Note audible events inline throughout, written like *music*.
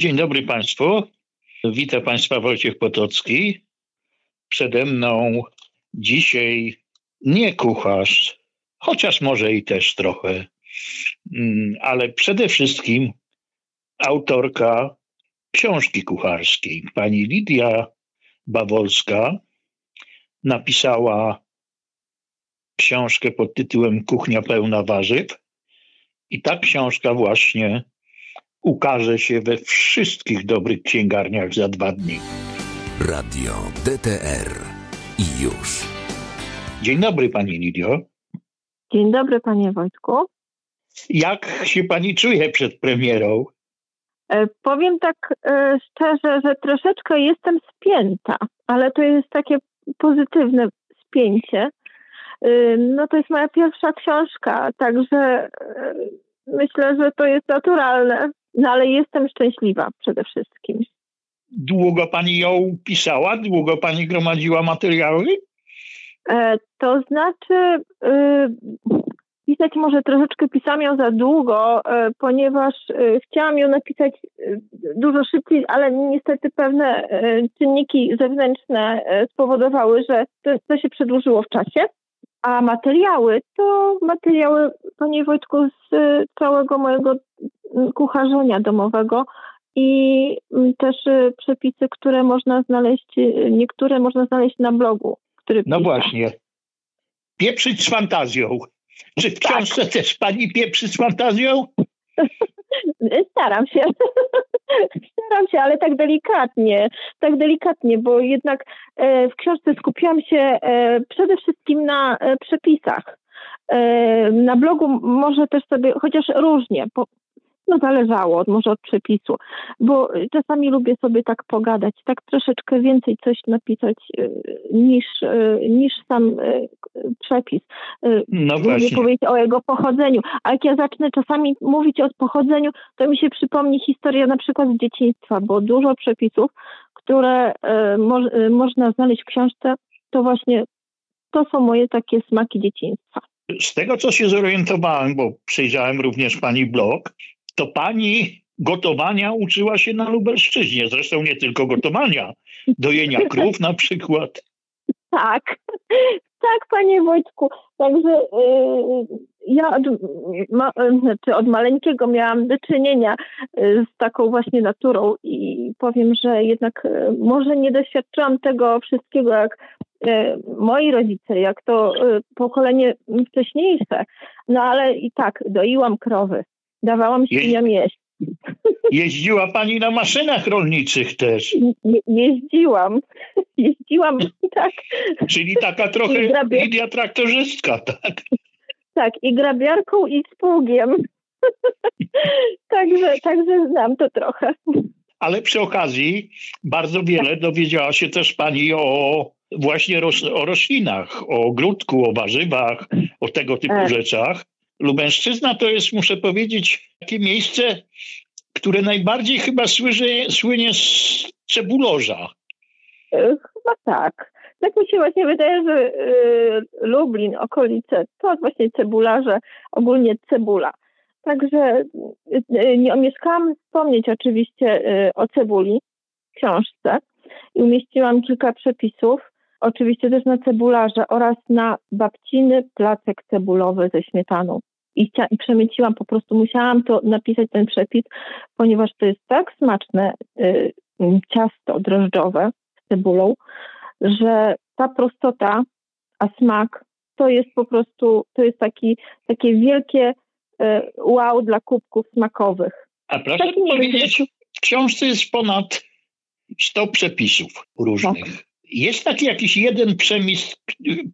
Dzień dobry Państwu. Witam Państwa Wojciech Potocki. Przede mną dzisiaj nie kucharz, chociaż może i też trochę, mm, ale przede wszystkim autorka książki kucharskiej. Pani Lidia Bawolska napisała książkę pod tytułem Kuchnia pełna warzyw i ta książka właśnie ukaże się we wszystkich dobrych księgarniach za dwa dni. Radio DTR i już. Dzień dobry Pani Lidio. Dzień dobry Panie Wojtku. Jak się Pani czuje przed premierą? E, powiem tak e, szczerze, że troszeczkę jestem spięta, ale to jest takie pozytywne spięcie. E, no to jest moja pierwsza książka, także e, myślę, że to jest naturalne. No ale jestem szczęśliwa przede wszystkim. Długo Pani ją pisała? Długo Pani gromadziła materiały? E, to znaczy, y, pisać może troszeczkę pisałam ją za długo, e, ponieważ e, chciałam ją napisać dużo szybciej, ale niestety pewne czynniki zewnętrzne spowodowały, że to, to się przedłużyło w czasie. A materiały to materiały, panie Wojtku, z całego mojego kucharzenia domowego i też przepisy, które można znaleźć, niektóre można znaleźć na blogu. Który No właśnie. Pieprzyć z fantazją. Czy w Tak. książce też Pani pieprzy z fantazją? *laughs* Staram się. *laughs* Staram się, ale tak delikatnie. Tak delikatnie, bo jednak e, w książce skupiłam się e, przede wszystkim na e, przepisach. Na blogu może też sobie, chociaż różnie, no zależało może od przepisu, bo czasami lubię sobie tak pogadać, tak troszeczkę więcej coś napisać e, niż, e, niż sam przepis. No Lubię właśnie. powiedzieć o jego pochodzeniu, a jak ja zacznę czasami mówić o pochodzeniu, to mi się przypomni historia na przykład z dzieciństwa, bo dużo przepisów, które mo, można znaleźć w książce, to właśnie to są moje takie smaki dzieciństwa. Z tego, co się zorientowałem, bo przejrzałem również Pani blog, to Pani gotowania uczyła się na Lubelszczyźnie. Zresztą nie tylko gotowania, dojenia krów na przykład. Tak, tak, panie Wojtku. Także yy, ja od, ma, znaczy od maleńkiego miałam do czynienia yy, z taką właśnie naturą i powiem, że jednak yy, może nie doświadczyłam tego wszystkiego jak yy, moi rodzice, jak to pokolenie wcześniejsze, no ale i tak doiłam krowy, dawałam Je- świniom jeść. Jeździła Pani na maszynach rolniczych też, Je, jeździłam, *laughs* jeździłam, tak. czyli taka trochę I grabie. Lidia traktorzystka, tak? Tak, i grabiarką, i z pługiem. *laughs* także, także znam to trochę. Ale przy okazji bardzo wiele dowiedziała się też Pani o właśnie ros, o roślinach, o ogródku, o warzywach, o tego typu Tak. rzeczach. Lubelszczyzna to jest, muszę powiedzieć, takie miejsce, które najbardziej chyba słynie, z cebulorza. E, Chyba tak. Tak mi się właśnie wydaje, że e, Lublin, okolice, to właśnie cebularze, ogólnie cebula. Także e, nie omieszkałam wspomnieć oczywiście o cebuli w książce i umieściłam kilka przepisów, oczywiście też na cebularze oraz na babciny placek cebulowy ze śmietaną. I chcia- i przemyciłam, po prostu musiałam to napisać ten przepis, ponieważ to jest tak smaczne y, ciasto drożdżowe z cebulą, że ta prostota, a smak to jest po prostu, to jest taki, takie wielkie y, wow dla kubków smakowych. A proszę nie powiedzieć, w książce jest ponad 100 przepisów różnych. Jest taki jakiś jeden przepis,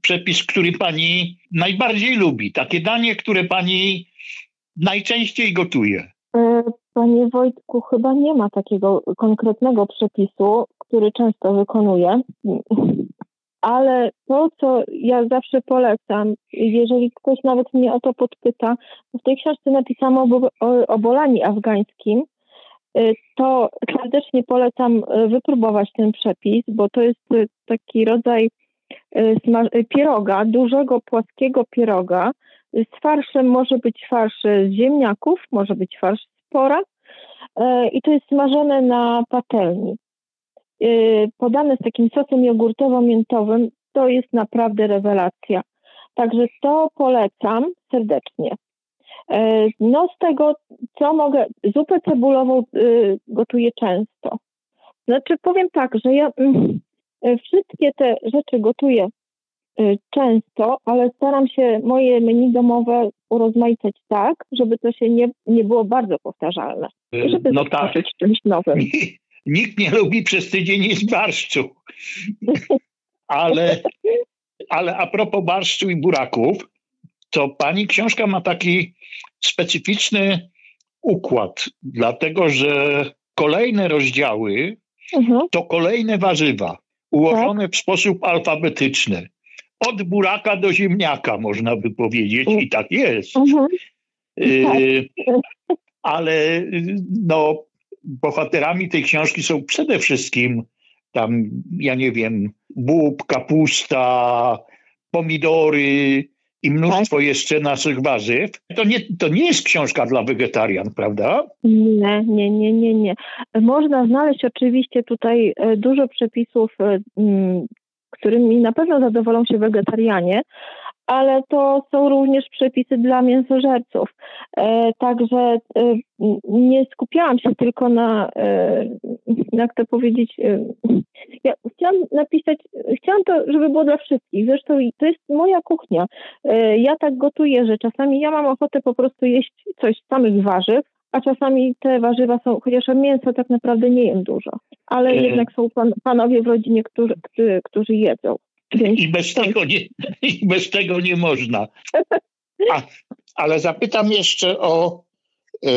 przepis, który pani najbardziej lubi? Takie danie, które pani najczęściej gotuje? E, Panie Wojtku, chyba nie ma takiego konkretnego przepisu, który często wykonuję, ale to, co ja zawsze polecam, jeżeli ktoś nawet mnie o to podpyta, w tej książce napisałam o, o, o bolani afgańskim, to serdecznie polecam y, wypróbować ten przepis, bo to jest y, taki rodzaj y, y, pieroga, dużego, płaskiego pieroga. Z farszem może być farsz z ziemniaków, może być farsz z pora, i to jest smażone na patelni. Podane z takim sosem jogurtowo-miętowym, to jest naprawdę rewelacja. Także to polecam serdecznie. No z tego, co mogę, zupę cebulową gotuję często. Znaczy powiem tak, że ja mm, wszystkie te rzeczy gotuję Y, często, ale staram się moje menu domowe urozmaicać tak, żeby to się nie, nie było bardzo powtarzalne. I żeby no tak. czymś nowym. *laughs* Nikt nie lubi przez tydzień jeść barszczu. *laughs* Ale, ale a propos barszczu i buraków, to pani książka ma taki specyficzny układ, dlatego że kolejne rozdziały mhm. to kolejne warzywa, ułożone tak? w sposób alfabetyczny od buraka do ziemniaka, można by powiedzieć, i tak jest. Mhm. Y, ale no, bohaterami tej książki są przede wszystkim tam, ja nie wiem, bób, kapusta, pomidory i mnóstwo jeszcze naszych warzyw. To nie, to nie jest książka dla wegetarian, prawda? Nie, nie, nie, nie, nie. Można znaleźć oczywiście tutaj e, dużo przepisów e, którymi na pewno zadowolą się wegetarianie, ale to są również przepisy dla mięsożerców. E, także nie skupiałam się tylko na, jak to powiedzieć, ja chciałam napisać, chciałam to, żeby było dla wszystkich. Zresztą to jest moja kuchnia. E, ja tak gotuję, że czasami ja mam ochotę po prostu jeść coś z samych warzyw, a czasami te warzywa są, chociaż mięso tak naprawdę nie jem dużo, ale e... jednak są pan, panowie w rodzinie, którzy, którzy, którzy jedzą. Więc I bez, tego nie, *laughs* I bez tego nie można. A, ale zapytam jeszcze o e,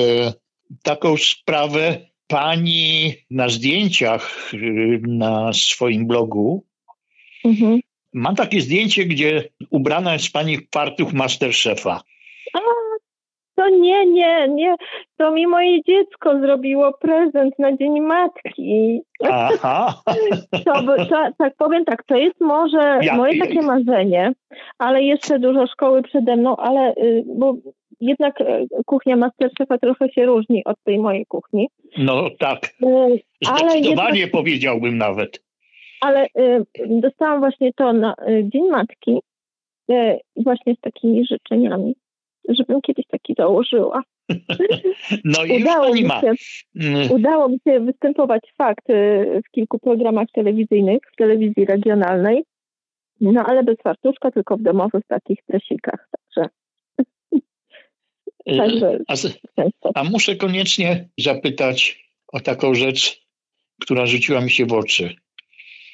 taką sprawę. Pani na zdjęciach e, na swoim blogu mhm. ma takie zdjęcie, gdzie ubrana jest pani w fartuch Masterchefa. A, to nie, nie, nie. To mi moje dziecko zrobiło prezent na Dzień Matki. Aha. *laughs* To, to, tak powiem tak, to jest może ja, moje takie marzenie, ale jeszcze dużo szkoły przede mną, ale y, bo jednak y, kuchnia Masterchefa trochę się różni od tej mojej kuchni. No tak. Zdecydowanie jednak, powiedziałbym nawet. Ale dostałam właśnie to na Dzień Matki właśnie z takimi życzeniami żebym kiedyś taki założyła. *laughs* No i udało mi, się, mm. udało mi się występować fakt w kilku programach telewizyjnych, w telewizji regionalnej, no ale bez fartuszka, tylko w domowych takich tresikach, także... Y, także a, a muszę koniecznie zapytać o taką rzecz, która rzuciła mi się w oczy.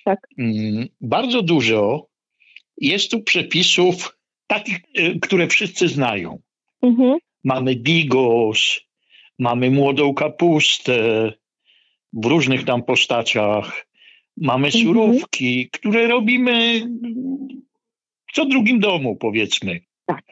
Tak. Mm, bardzo dużo jest tu przepisów takich, y, które wszyscy znają. Mhm. Mamy bigos, mamy młodą kapustę w różnych tam postaciach, mamy mhm. surówki, które robimy w co drugim domu, powiedzmy. Tak.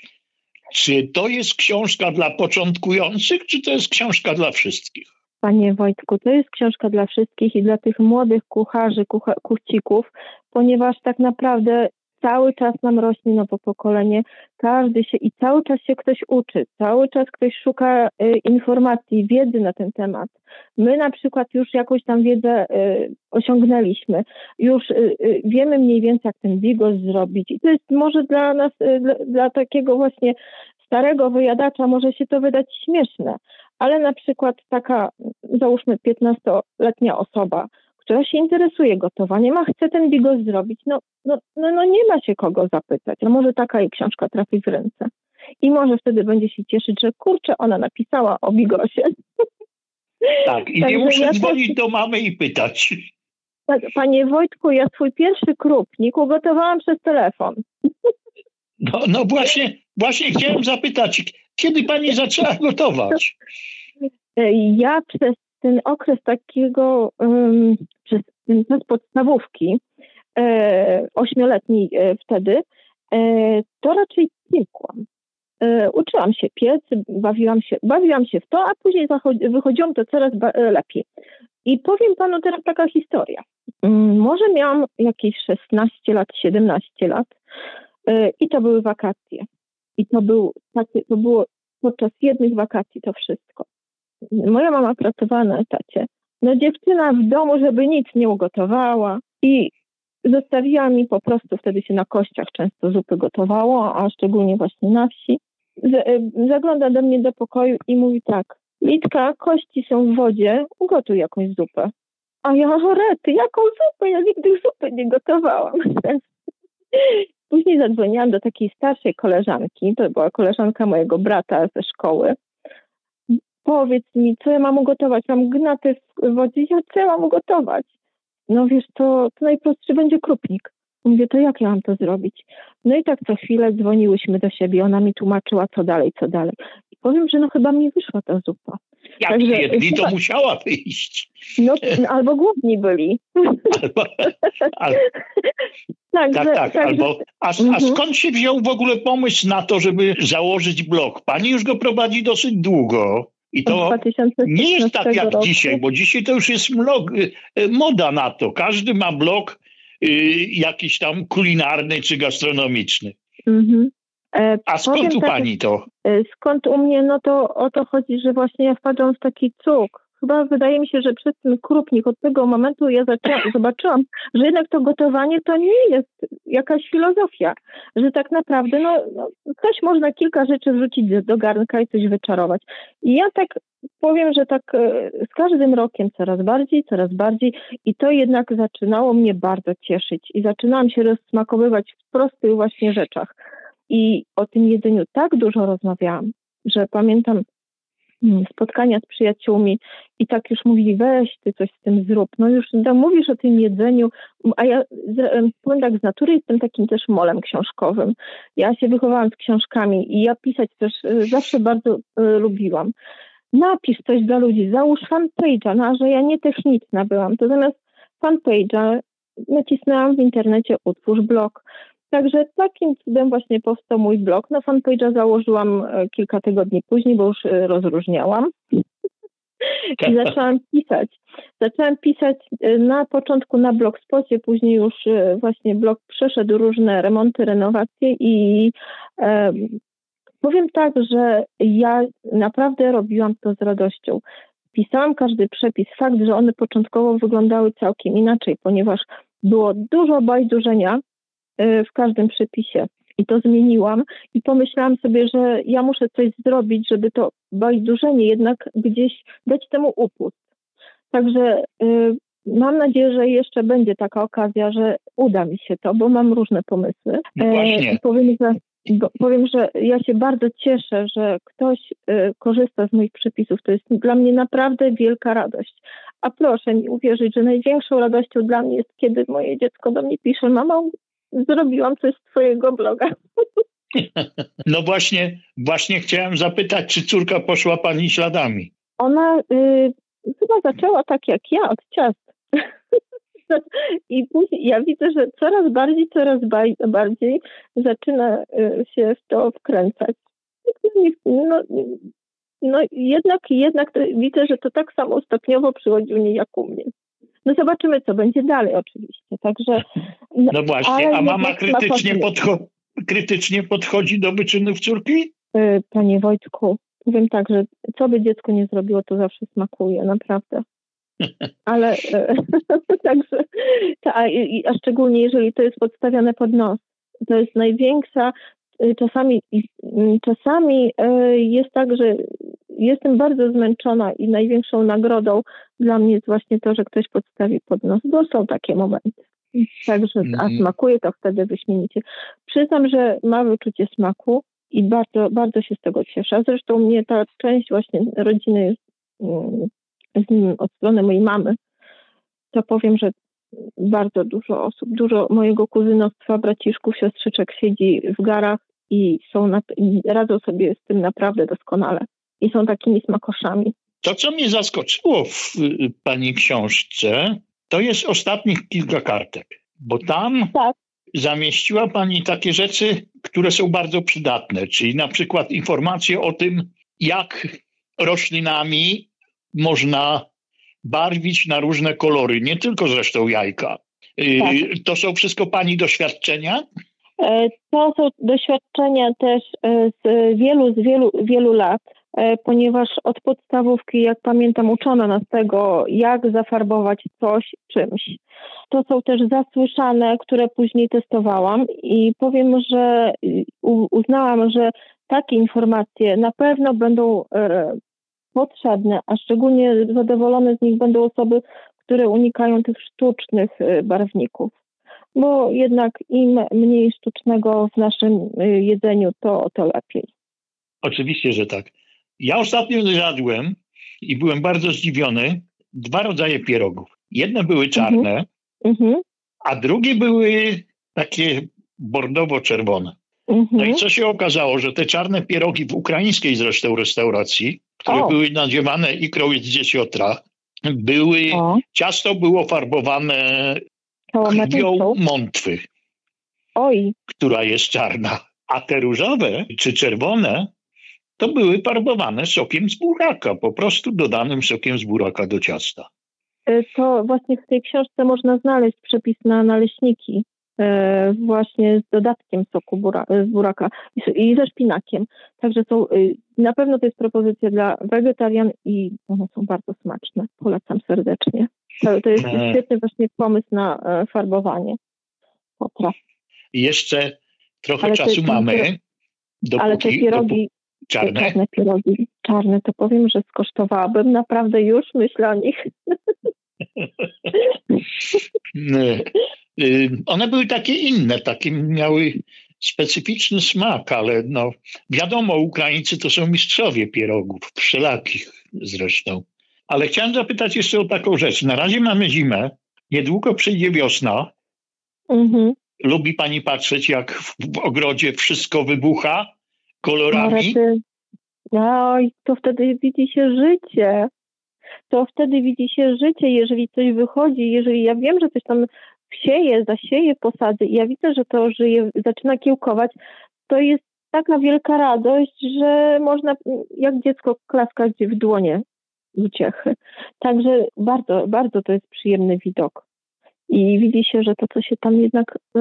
Czy to jest książka dla początkujących, czy to jest książka dla wszystkich? Panie Wojtku, to jest książka dla wszystkich i dla tych młodych kucharzy, kucha, kuchcików, ponieważ tak naprawdę cały czas nam rośnie nowe pokolenie, każdy się i cały czas się ktoś uczy, cały czas ktoś szuka y, informacji, wiedzy na ten temat. My na przykład już jakąś tam wiedzę y, osiągnęliśmy, już y, y wiemy mniej więcej, jak ten bigos zrobić i to jest może dla nas, y, dla, dla takiego właśnie starego wyjadacza może się to wydać śmieszne, ale na przykład taka, załóżmy, 15-letnia osoba, która się interesuje gotowaniem, a chce ten bigos zrobić, no, no, no, no nie ma się kogo zapytać. No może taka jej książka trafi w ręce. I może wtedy będzie się cieszyć, że kurczę, ona napisała o bigosie. Tak, i nie muszę ja dzwonić też... do mamy i pytać. Tak, panie Wojtku, ja swój pierwszy krupnik ugotowałam przez telefon. No, no właśnie, właśnie chciałem zapytać, kiedy pani zaczęła gotować? Ja przez ten okres takiego, przez ten czas podstawówki, e, ośmioletni e, wtedy, e, to raczej piekłam. E, uczyłam się piec, bawiłam się, bawiłam się w to, a później wychodziłam to coraz lepiej. I powiem panu teraz taka historia. Mm, może miałam jakieś 16 lat, 17 lat i to były wakacje. I to, był to było podczas jednych wakacji to wszystko. Moja mama pracowała na etacie. No dziewczyna w domu, żeby nic nie ugotowała i zostawiła mi po prostu, wtedy się na kościach często zupy gotowało, a szczególnie właśnie na wsi. Y, zagląda do mnie do pokoju i mówi tak, Litka, kości są w wodzie, ugotuj jakąś zupę. A ja, rety, jaką zupę? Ja nigdy zupy nie gotowałam. *laughs* Później zadzwoniłam do takiej starszej koleżanki, to była koleżanka mojego brata ze szkoły. Powiedz mi, co ja mam ugotować? Mam gnatę w wodzie, ja co ja mam ugotować? No wiesz, to, to najprostszy będzie krupnik. Mówię, to jak ja mam to zrobić? No i tak co chwilę dzwoniłyśmy do siebie, ona mi tłumaczyła, co dalej, co dalej. I powiem, że no chyba mi wyszła ta zupa. Jak Także, jedli, to musiała wyjść. No, albo głodni byli. Albo, al, tak, tak, tak, albo, a, a mhm. skąd się wziął w ogóle pomysł na to, żeby założyć blog? Pani już go prowadzi dosyć długo. I to nie jest tak jak roku. dzisiaj, bo dzisiaj to już jest mlog, y, y, moda na to. Każdy ma blog y, jakiś tam kulinarny czy gastronomiczny. Mhm. E, A skąd u tak, pani to? E, skąd u mnie? No to o to chodzi, że właśnie ja wpadłam w taki cuk. Chyba wydaje mi się, że przez ten krupnik od tego momentu ja zaczęłam, *clears throat* zobaczyłam, że jednak to gotowanie to nie jest jakaś filozofia, że tak naprawdę no, no można kilka rzeczy wrzucić do garnka i coś wyczarować. I ja tak powiem, że tak e, z każdym rokiem coraz bardziej, coraz bardziej i to jednak zaczynało mnie bardzo cieszyć i zaczynałam się rozsmakowywać w prostych właśnie rzeczach. I o tym jedzeniu tak dużo rozmawiałam, że pamiętam spotkania z przyjaciółmi i tak już mówili, weź ty coś z tym zrób. No już da, mówisz o tym jedzeniu, a ja powiem tak, z natury jestem takim też molem książkowym. Ja się wychowałam z książkami i ja pisać też y, zawsze bardzo y, lubiłam. Napisz coś dla ludzi, załóż fanpage'a, no że ja nie techniczna byłam, to zamiast fanpage'a nacisnęłam w internecie utwórz blog. Także takim cudem właśnie powstał mój blog. Na fanpage'a założyłam e, kilka tygodni później, bo już e, rozróżniałam. I zaczęłam pisać. Zaczęłam pisać e, na początku na blogspocie, później już właśnie blog przeszedł różne remonty, renowacje i e, powiem tak, że ja naprawdę robiłam to z radością. Pisałam każdy przepis. Fakt, że one początkowo wyglądały całkiem inaczej, ponieważ było dużo bajdurzenia, w każdym przepisie. I to zmieniłam i pomyślałam sobie, że ja muszę coś zrobić, żeby to bajdurzenie jednak gdzieś dać temu upust. Także y, mam nadzieję, że jeszcze będzie taka okazja, że uda mi się to, bo mam różne pomysły. No właśnie. E, powiem, że, powiem, że ja się bardzo cieszę, że ktoś y, korzysta z moich przepisów. To jest dla mnie naprawdę wielka radość. A proszę mi uwierzyć, że największą radością dla mnie jest, kiedy moje dziecko do mnie pisze, mama, zrobiłam coś z twojego bloga. No właśnie, właśnie chciałem zapytać, czy córka poszła pani śladami? Ona y, chyba zaczęła tak jak ja, od ciast. *laughs* I później ja widzę, że coraz bardziej, coraz bardziej zaczyna y, się w to wkręcać. No, no jednak, jednak widzę, że to tak samo stopniowo przychodzi u niej jak u mnie. No zobaczymy, co będzie dalej oczywiście. Także, no właśnie, a mama krytycznie, podcho- krytycznie podchodzi do wyczynów córki? Y, panie Wojtku, powiem tak, że co by dziecko nie zrobiło, to zawsze smakuje, naprawdę. *laughs* Ale y, *laughs* także, a, a szczególnie jeżeli to jest podstawione pod nos, to jest największa, y, czasami, czasami jest tak, że jestem bardzo zmęczona i największą nagrodą dla mnie jest właśnie to, że ktoś podstawi pod nos, bo są takie momenty. Także, a mhm. smakuje to wtedy wyśmienicie. Przyznam, że ma wyczucie smaku i bardzo, bardzo się z tego cieszę. Zresztą mnie ta część właśnie rodziny jest mm, z od strony mojej mamy, to powiem, że bardzo dużo osób, dużo mojego kuzynostwa, braciszków, siostrzyczek siedzi w garach i są na, i radzą sobie z tym naprawdę doskonale i są takimi smakoszami. To, co mnie zaskoczyło w y, pani książce, to jest ostatnich kilka kartek, bo tam tak. zamieściła pani takie rzeczy, które są bardzo przydatne, czyli na przykład informacje o tym, jak roślinami można barwić na różne kolory, nie tylko zresztą jajka. Y, tak. To są wszystko pani doświadczenia? E, to są doświadczenia też e, z wielu, z wielu, wielu lat ponieważ od podstawówki, jak pamiętam, uczono nas tego, jak zafarbować coś czymś. To są też zasłyszane, które później testowałam i powiem, że uznałam, że takie informacje na pewno będą e, potrzebne, a szczególnie zadowolone z nich będą osoby, które unikają tych sztucznych e, barwników. Bo jednak im mniej sztucznego w naszym e, jedzeniu, to, to lepiej. Oczywiście, że tak. Ja ostatnio zjadłem i byłem bardzo zdziwiony. Dwa rodzaje pierogów. Jedne były czarne, mhm. a drugie były takie bordowo-czerwone. Mhm. No i co się okazało, że te czarne pierogi w ukraińskiej zresztą restauracji, które o. były nadziewane ikrą z dzieciotra, były, o. ciasto było farbowane krwią mątwy, Oj. która jest czarna. A te różowe czy czerwone to były farbowane sokiem z buraka, po prostu dodanym sokiem z buraka do ciasta. E, to właśnie w tej książce można znaleźć przepis na naleśniki e, właśnie z dodatkiem soku bura, z buraka i ze szpinakiem. Także są, na pewno to jest propozycja dla wegetarian i one są bardzo smaczne. Polecam serdecznie. To, to jest e... świetny właśnie pomysł na e, farbowanie potraw. Jeszcze trochę ale czasu mamy. Dopóki, ale te pierogi, czarne? czarne pierogi, czarne, to powiem, że skosztowałabym. Naprawdę już myślę o nich. *laughs* Y, one były takie inne, takie miały specyficzny smak, ale no wiadomo, Ukraińcy to są mistrzowie pierogów, wszelakich zresztą. Ale chciałem zapytać jeszcze o taką rzecz. Na razie mamy zimę, niedługo przyjdzie wiosna. Mhm. Lubi pani patrzeć, jak w ogrodzie wszystko wybucha kolorami? No, to wtedy widzi się życie. To wtedy widzi się życie, jeżeli coś wychodzi, jeżeli ja wiem, że coś tam wsieje, zasieje posady i ja widzę, że to żyje, zaczyna kiełkować, to jest taka wielka radość, że można jak dziecko klaskać w dłonie z uciechy. Także bardzo, bardzo to jest przyjemny widok. I widzi się, że to, co się tam jednak y,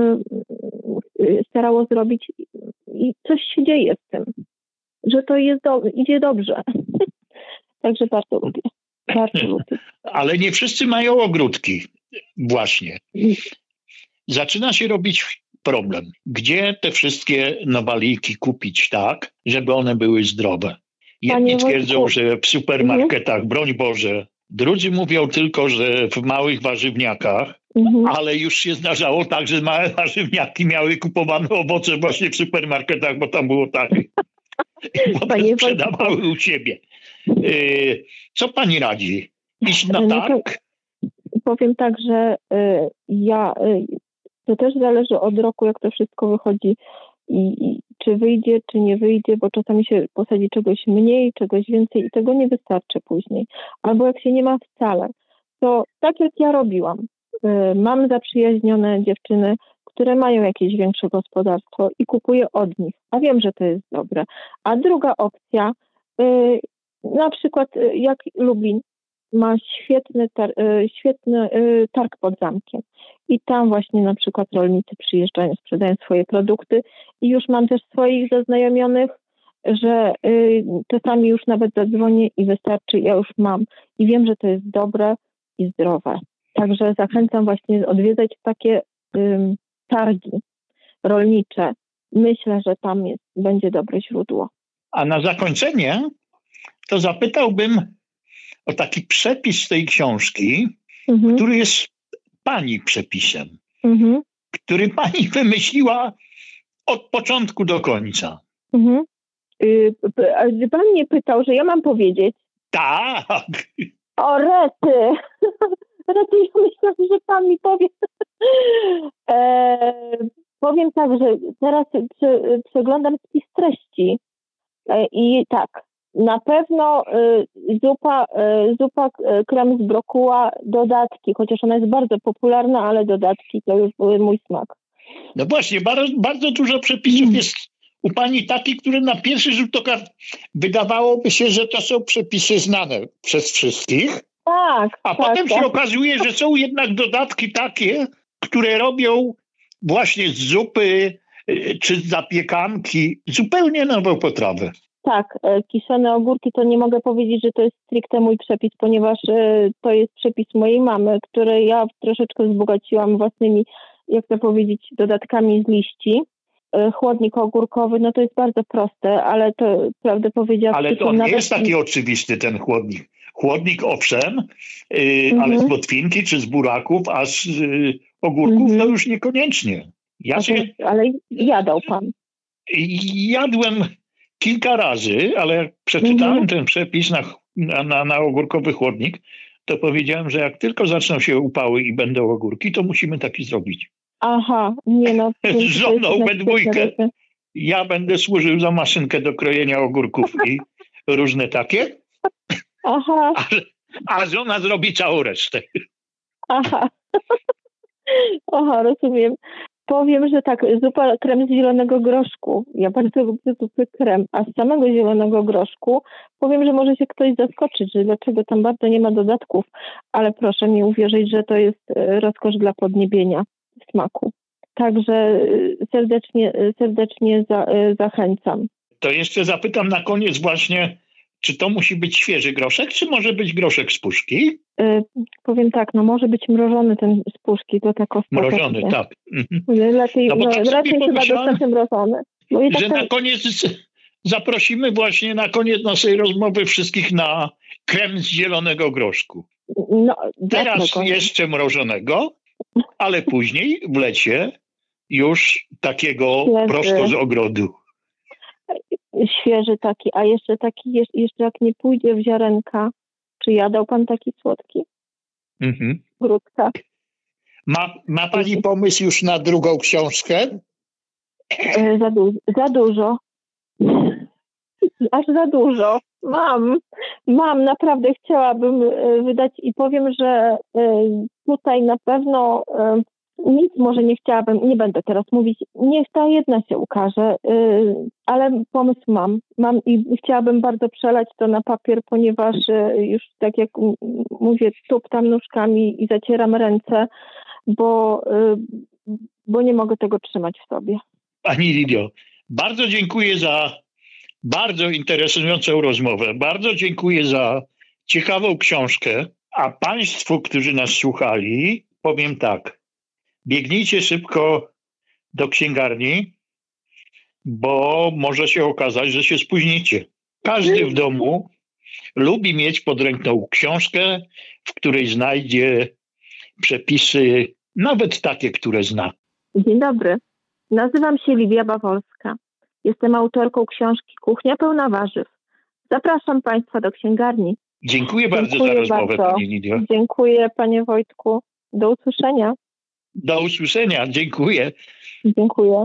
y, starało zrobić, i coś się dzieje z tym, że to jest do, idzie dobrze. *laughs* Także bardzo lubię. Bardzo lubię. Ale nie wszyscy mają ogródki. Właśnie. Zaczyna się robić problem. Gdzie te wszystkie nawaliki kupić tak, żeby one były zdrowe? Jedni twierdzą, że w supermarketach, broń Boże. Drudzy mówią tylko, że w małych warzywniakach, mhm. ale już się zdarzało tak, że małe warzywniaki miały kupowane owoce właśnie w supermarketach, bo tam było tak. I *laughs* potem sprzedawały u siebie. Y, co pani radzi? Iść na tak? Powiem tak, że y, ja, y, to też zależy od roku, jak to wszystko wychodzi i, i czy wyjdzie, czy nie wyjdzie, bo czasami się posadzi czegoś mniej, czegoś więcej i tego nie wystarczy później. Albo jak się nie ma wcale, to tak jak ja robiłam, mam zaprzyjaźnione dziewczyny, które mają jakieś większe gospodarstwo i kupuję od nich, a wiem, że to jest dobre. A druga opcja, na przykład jak Lublin, ma świetny, tar świetny targ pod zamkiem. I tam właśnie na przykład rolnicy przyjeżdżają, sprzedają swoje produkty i już mam też swoich zaznajomionych, że y, czasami już nawet zadzwonię i wystarczy, ja już mam i wiem, że to jest dobre i zdrowe. Także zachęcam właśnie odwiedzać takie y, targi rolnicze. Myślę, że tam jest, będzie dobre źródło. A na zakończenie to zapytałbym o taki przepis tej książki, mhm. który jest pani przepisem, mhm. który pani *laughs* wymyśliła od początku do końca. Mhm. Yy, pan mnie pytał, że ja mam powiedzieć. Tak. O rety. *laughs* Ja myślałam, że pan mi powie. *laughs* e, powiem tak, że teraz przeglądam spis treści. E, I tak, na pewno y, zupa, y, zupa y, krem z brokuła, dodatki, chociaż ona jest bardzo popularna, ale dodatki to już były mój smak. No właśnie, bardzo, bardzo dużo przepisów jest u pani takich, które na pierwszy rzut oka wydawałoby się, że to są przepisy znane przez wszystkich. Tak. A tak, potem tak. się okazuje, że są jednak dodatki takie, które robią właśnie z zupy czy z zapiekanki zupełnie nową potrawę. Tak, e, kiszone ogórki to nie mogę powiedzieć, że to jest stricte mój przepis, ponieważ e, to jest przepis mojej mamy, który ja troszeczkę wzbogaciłam własnymi, jak to powiedzieć, dodatkami z liści. E, chłodnik ogórkowy, no to jest bardzo proste, ale to prawdę powiedziawszy... Ale to są nie jest taki oczywisty ten chłodnik. Chłodnik owszem, yy, ale Mhm. z botwinki czy z buraków, a z yy, ogórków Mhm. no już niekoniecznie. Ja A to się Ale jadał pan. jadłem kilka razy, ale jak przeczytałem Mhm. ten przepis na, na, na, ogórkowy chłodnik, to powiedziałem, że jak tylko zaczną się upały i będą ogórki, to musimy taki zrobić. Aha, nie no. *laughs* Z żoną we dwójkę. Ja będę służył za maszynkę do krojenia ogórków i różne takie, Aha, a żona zrobi całą resztę. aha. *laughs* Aha, rozumiem. Powiem, że tak, zupa krem z zielonego groszku. Ja bardzo lubię zupy krem, a z samego zielonego groszku powiem, że może się ktoś zaskoczyć, że dlaczego tam bardzo nie ma dodatków, ale proszę mi uwierzyć, że to jest e, rozkosz dla podniebienia smaku. Także e, serdecznie, e, serdecznie za, zachęcam. To jeszcze zapytam na koniec właśnie, czy to musi być świeży groszek, czy może być groszek z puszki? E, Powiem tak, no może być mrożony ten z puszki, to tak ostatecznie. Mrożony, tak. Mhm. Lepiej, No no tak raczej chyba dostać mrożony. Bo i tak Że ten- na koniec zaprosimy właśnie na koniec naszej rozmowy wszystkich na krem z zielonego groszku. no, Teraz dlaczego nie? jeszcze mrożonego, ale później w lecie już takiego Świeży. prosto z ogrodu. Świeży taki, a jeszcze taki, jeszcze jak nie pójdzie w ziarenka, czy jadał pan taki słodki? Mhm. Grudka. Ma, ma pani pomysł już na drugą książkę? E, za, du- za dużo. Aż za dużo. Mam. Mam, naprawdę chciałabym e, wydać i powiem, że e, tutaj na pewno nic może nie chciałabym, nie będę teraz mówić, niech ta jedna się ukaże, e, ale pomysł mam. Mam i chciałabym bardzo przelać to na papier, ponieważ e, już tak jak mówię, tuptam nóżkami i zacieram ręce, bo, e, bo nie mogę tego trzymać w sobie. Pani Lidio, bardzo dziękuję za bardzo interesującą rozmowę. Bardzo dziękuję za ciekawą książkę. A Państwu, którzy nas słuchali, powiem tak. Biegnijcie szybko do księgarni, bo może się okazać, że się spóźnicie. Każdy w domu lubi mieć pod ręką książkę, w której znajdzie przepisy, nawet takie, które zna. Dzień dobry. Nazywam się Lidia Bawolska. Jestem autorką książki Kuchnia pełna warzyw. Zapraszam Państwa do księgarni. Dziękuję bardzo Dziękuję za rozmowę, bardzo. Pani Lidio. Dziękuję Panie Wojtku. Do usłyszenia. Do usłyszenia. Dziękuję. Dziękuję.